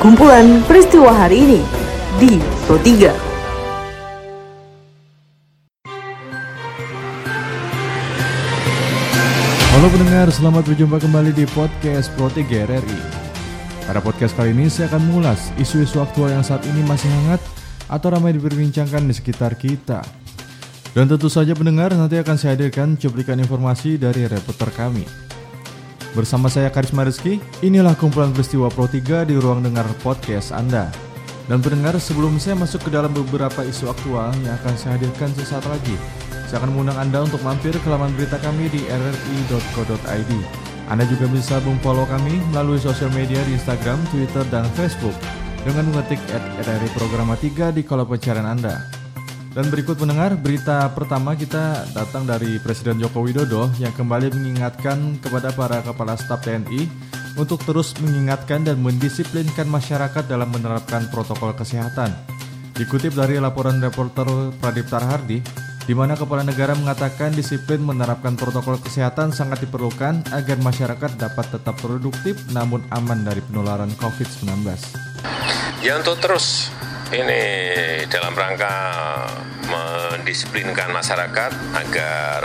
kumpulan peristiwa hari ini di Pro 3. Halo pendengar, selamat berjumpa kembali di podcast Pro 3 RRI. Pada podcast kali ini saya akan mengulas isu-isu aktual yang saat ini masih hangat atau ramai diperbincangkan di sekitar kita. Dan tentu saja pendengar nanti akan saya hadirkan cuplikan informasi dari reporter kami. Bersama saya Karisma Rizky, inilah kumpulan peristiwa Pro 3 di ruang dengar podcast Anda. Dan pendengar, sebelum saya masuk ke dalam beberapa isu aktual yang akan saya hadirkan sesaat lagi, saya akan mengundang Anda untuk mampir ke laman berita kami di rri.co.id. Anda juga bisa memfollow kami melalui sosial media di Instagram, Twitter, dan Facebook dengan mengetik at RRI Programa 3 di kolom pencarian Anda. Dan berikut mendengar berita pertama kita datang dari Presiden Joko Widodo yang kembali mengingatkan kepada para kepala staf TNI untuk terus mengingatkan dan mendisiplinkan masyarakat dalam menerapkan protokol kesehatan. Dikutip dari laporan reporter Pradip Tarhardi, di mana kepala negara mengatakan disiplin menerapkan protokol kesehatan sangat diperlukan agar masyarakat dapat tetap produktif namun aman dari penularan COVID-19. Ya untuk terus ini dalam rangka mendisiplinkan masyarakat agar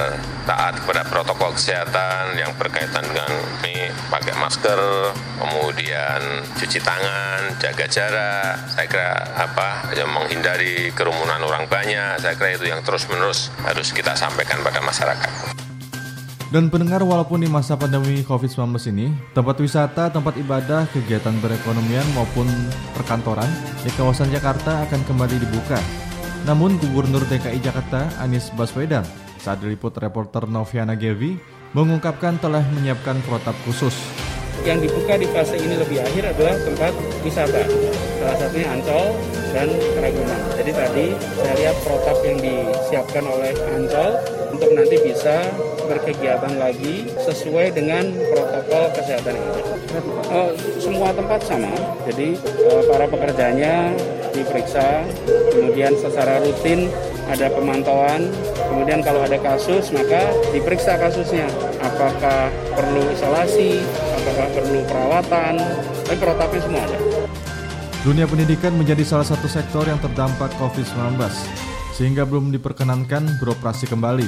taat kepada protokol kesehatan yang berkaitan dengan ini pakai masker, kemudian cuci tangan, jaga jarak. Saya kira apa yang menghindari kerumunan orang banyak. Saya kira itu yang terus-menerus harus kita sampaikan pada masyarakat. Dan pendengar walaupun di masa pandemi COVID-19 ini, tempat wisata, tempat ibadah, kegiatan perekonomian maupun perkantoran di kawasan Jakarta akan kembali dibuka. Namun Gubernur DKI Jakarta Anies Baswedan saat diliput reporter Noviana Gevi mengungkapkan telah menyiapkan protap khusus. Yang dibuka di fase ini lebih akhir adalah tempat wisata, salah satunya Ancol dan Ragunan. Jadi tadi saya lihat protap yang disiapkan oleh Ancol untuk nanti bisa berkegiatan lagi sesuai dengan protokol kesehatan ini. Uh, semua tempat sama, jadi uh, para pekerjanya diperiksa, kemudian secara rutin ada pemantauan, kemudian kalau ada kasus maka diperiksa kasusnya, apakah perlu isolasi, apakah perlu perawatan, tapi protapnya semua ada. Dunia pendidikan menjadi salah satu sektor yang terdampak COVID-19, sehingga belum diperkenankan beroperasi kembali.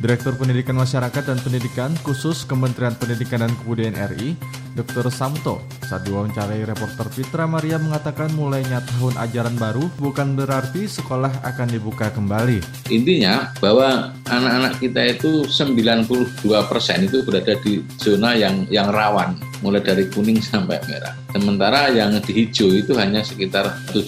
Direktur Pendidikan Masyarakat dan Pendidikan khusus Kementerian Pendidikan dan Kebudayaan RI, Dr. Samto, saat diwawancarai reporter Fitra Maria mengatakan mulainya tahun ajaran baru bukan berarti sekolah akan dibuka kembali. Intinya bahwa anak-anak kita itu 92% itu berada di zona yang yang rawan, mulai dari kuning sampai merah. Sementara yang di hijau itu hanya sekitar 7%.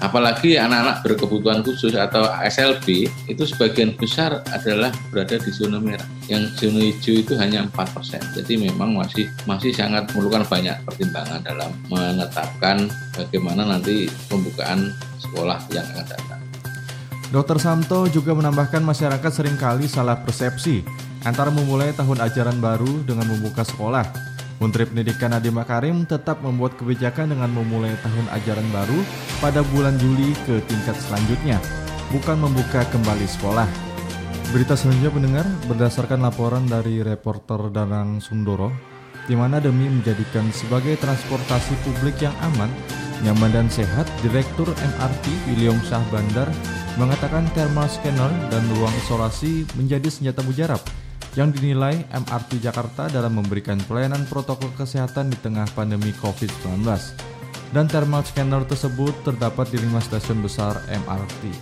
Apalagi anak-anak berkebutuhan khusus atau SLB itu sebagian besar adalah berada di zona merah. Yang zona hijau itu hanya 4%. Jadi memang masih masih sangat memerlukan banyak pertimbangan dalam menetapkan bagaimana nanti pembukaan sekolah yang akan datang. Dr. Samto juga menambahkan masyarakat sering kali salah persepsi antara memulai tahun ajaran baru dengan membuka sekolah. Menteri Pendidikan Nadiem Makarim tetap membuat kebijakan dengan memulai tahun ajaran baru pada bulan Juli ke tingkat selanjutnya, bukan membuka kembali sekolah. Berita selanjutnya pendengar berdasarkan laporan dari reporter Danang Sundoro, di mana demi menjadikan sebagai transportasi publik yang aman, nyaman dan sehat, Direktur MRT William Syah Bandar mengatakan thermal scanner dan ruang isolasi menjadi senjata mujarab yang dinilai MRT Jakarta dalam memberikan pelayanan protokol kesehatan di tengah pandemi COVID-19. Dan thermal scanner tersebut terdapat di lima stasiun besar MRT.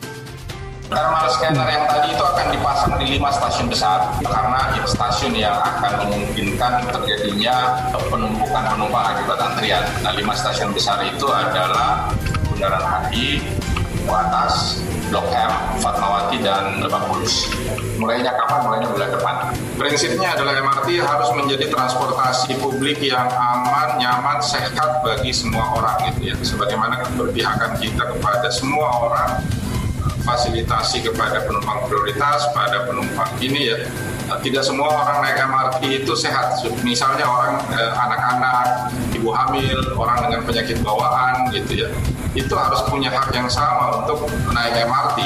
Thermal scanner yang tadi itu akan dipasang di lima stasiun besar karena stasiun yang akan memungkinkan terjadinya penumpukan penumpang akibat antrian. Nah, lima stasiun besar itu adalah Bundaran HI, Atas, Blok M, Fatmawati, dan Lebak Bulus. Mulainya kapan? Mulainya bulan depan. Prinsipnya adalah MRT harus menjadi transportasi publik yang aman, nyaman, sehat bagi semua orang gitu ya. Sebagaimana keberpihakan kita kepada semua orang fasilitasi kepada penumpang prioritas, pada penumpang ini ya. Tidak semua orang naik MRT itu sehat. Misalnya orang eh, anak-anak, ibu hamil, orang dengan penyakit bawaan gitu ya. Itu harus punya hak yang sama untuk naik MRT.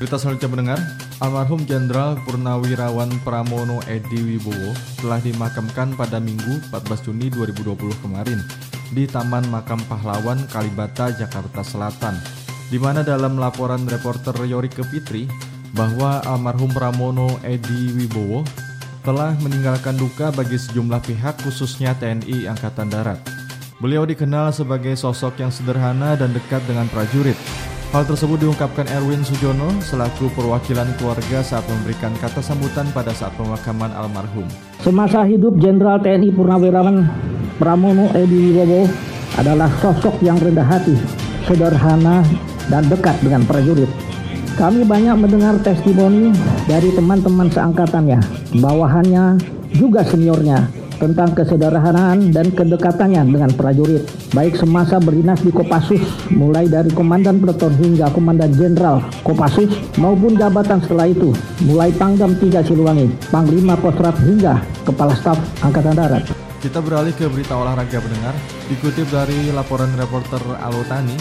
Berita selanjutnya mendengar, almarhum Jenderal Purnawirawan Pramono Edi Wibowo telah dimakamkan pada Minggu 14 Juni 2020 kemarin di Taman Makam Pahlawan Kalibata, Jakarta Selatan, di mana dalam laporan reporter Yorike Fitri bahwa almarhum Pramono Edi Wibowo telah meninggalkan duka bagi sejumlah pihak khususnya TNI Angkatan Darat. Beliau dikenal sebagai sosok yang sederhana dan dekat dengan prajurit. Hal tersebut diungkapkan Erwin Sujono selaku perwakilan keluarga saat memberikan kata sambutan pada saat pemakaman almarhum. Semasa hidup Jenderal TNI Purnawirawan Pramono Edi Wibowo adalah sosok yang rendah hati, sederhana, dan dekat dengan prajurit. Kami banyak mendengar testimoni dari teman-teman seangkatannya, bawahannya, juga seniornya tentang kesederhanaan dan kedekatannya dengan prajurit, baik semasa berdinas di Kopassus, mulai dari Komandan Peleton hingga Komandan Jenderal Kopassus, maupun jabatan setelah itu, mulai Pangdam 3 Siliwangi, Panglima Kostrat hingga Kepala Staf Angkatan Darat. Kita beralih ke berita olahraga pendengar, dikutip dari laporan reporter Alotani,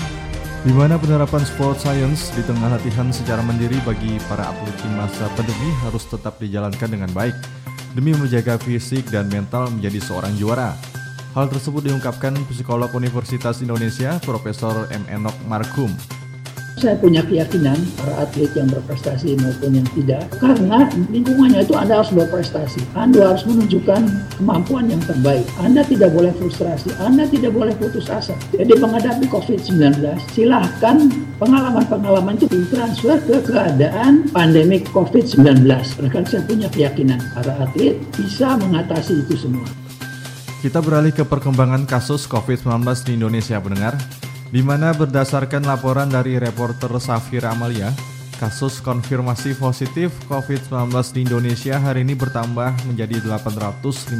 di mana penerapan sport science di tengah latihan secara mandiri bagi para atlet di masa pandemi harus tetap dijalankan dengan baik demi menjaga fisik dan mental menjadi seorang juara. Hal tersebut diungkapkan psikolog Universitas Indonesia Profesor M. Enok Markum saya punya keyakinan para atlet yang berprestasi maupun yang tidak karena lingkungannya itu Anda harus berprestasi. Anda harus menunjukkan kemampuan yang terbaik. Anda tidak boleh frustrasi Anda tidak boleh putus asa. Jadi menghadapi COVID-19 silahkan pengalaman-pengalaman itu ditransfer ke keadaan pandemik COVID-19 karena saya punya keyakinan para atlet bisa mengatasi itu semua. Kita beralih ke perkembangan kasus COVID-19 di Indonesia, pendengar di mana berdasarkan laporan dari reporter Safir Amalia, kasus konfirmasi positif COVID-19 di Indonesia hari ini bertambah menjadi 857,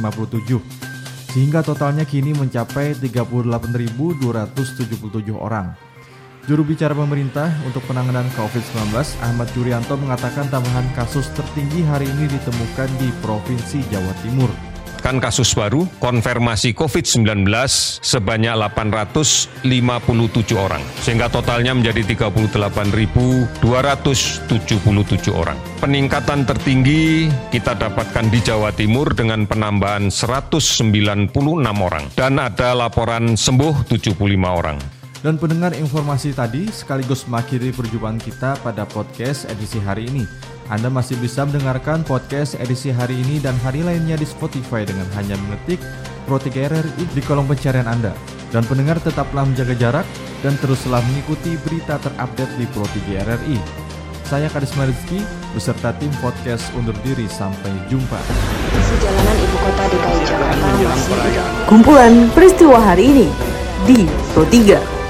sehingga totalnya kini mencapai 38.277 orang. Juru bicara pemerintah untuk penanganan COVID-19, Ahmad Yuryanto mengatakan tambahan kasus tertinggi hari ini ditemukan di Provinsi Jawa Timur melaporkan kasus baru konfirmasi COVID-19 sebanyak 857 orang, sehingga totalnya menjadi 38.277 orang. Peningkatan tertinggi kita dapatkan di Jawa Timur dengan penambahan 196 orang dan ada laporan sembuh 75 orang. Dan pendengar informasi tadi sekaligus mengakhiri perjumpaan kita pada podcast edisi hari ini. Anda masih bisa mendengarkan podcast edisi hari ini dan hari lainnya di Spotify dengan hanya mengetik Pro 3 RRI di kolom pencarian Anda. Dan pendengar tetaplah menjaga jarak dan teruslah mengikuti berita terupdate di Pro 3 RRI. Saya Karisma Rizky beserta tim podcast undur diri sampai jumpa. Sejalanan ibu kota DKI Jakarta masih Kumpulan peristiwa hari ini di Pro 3.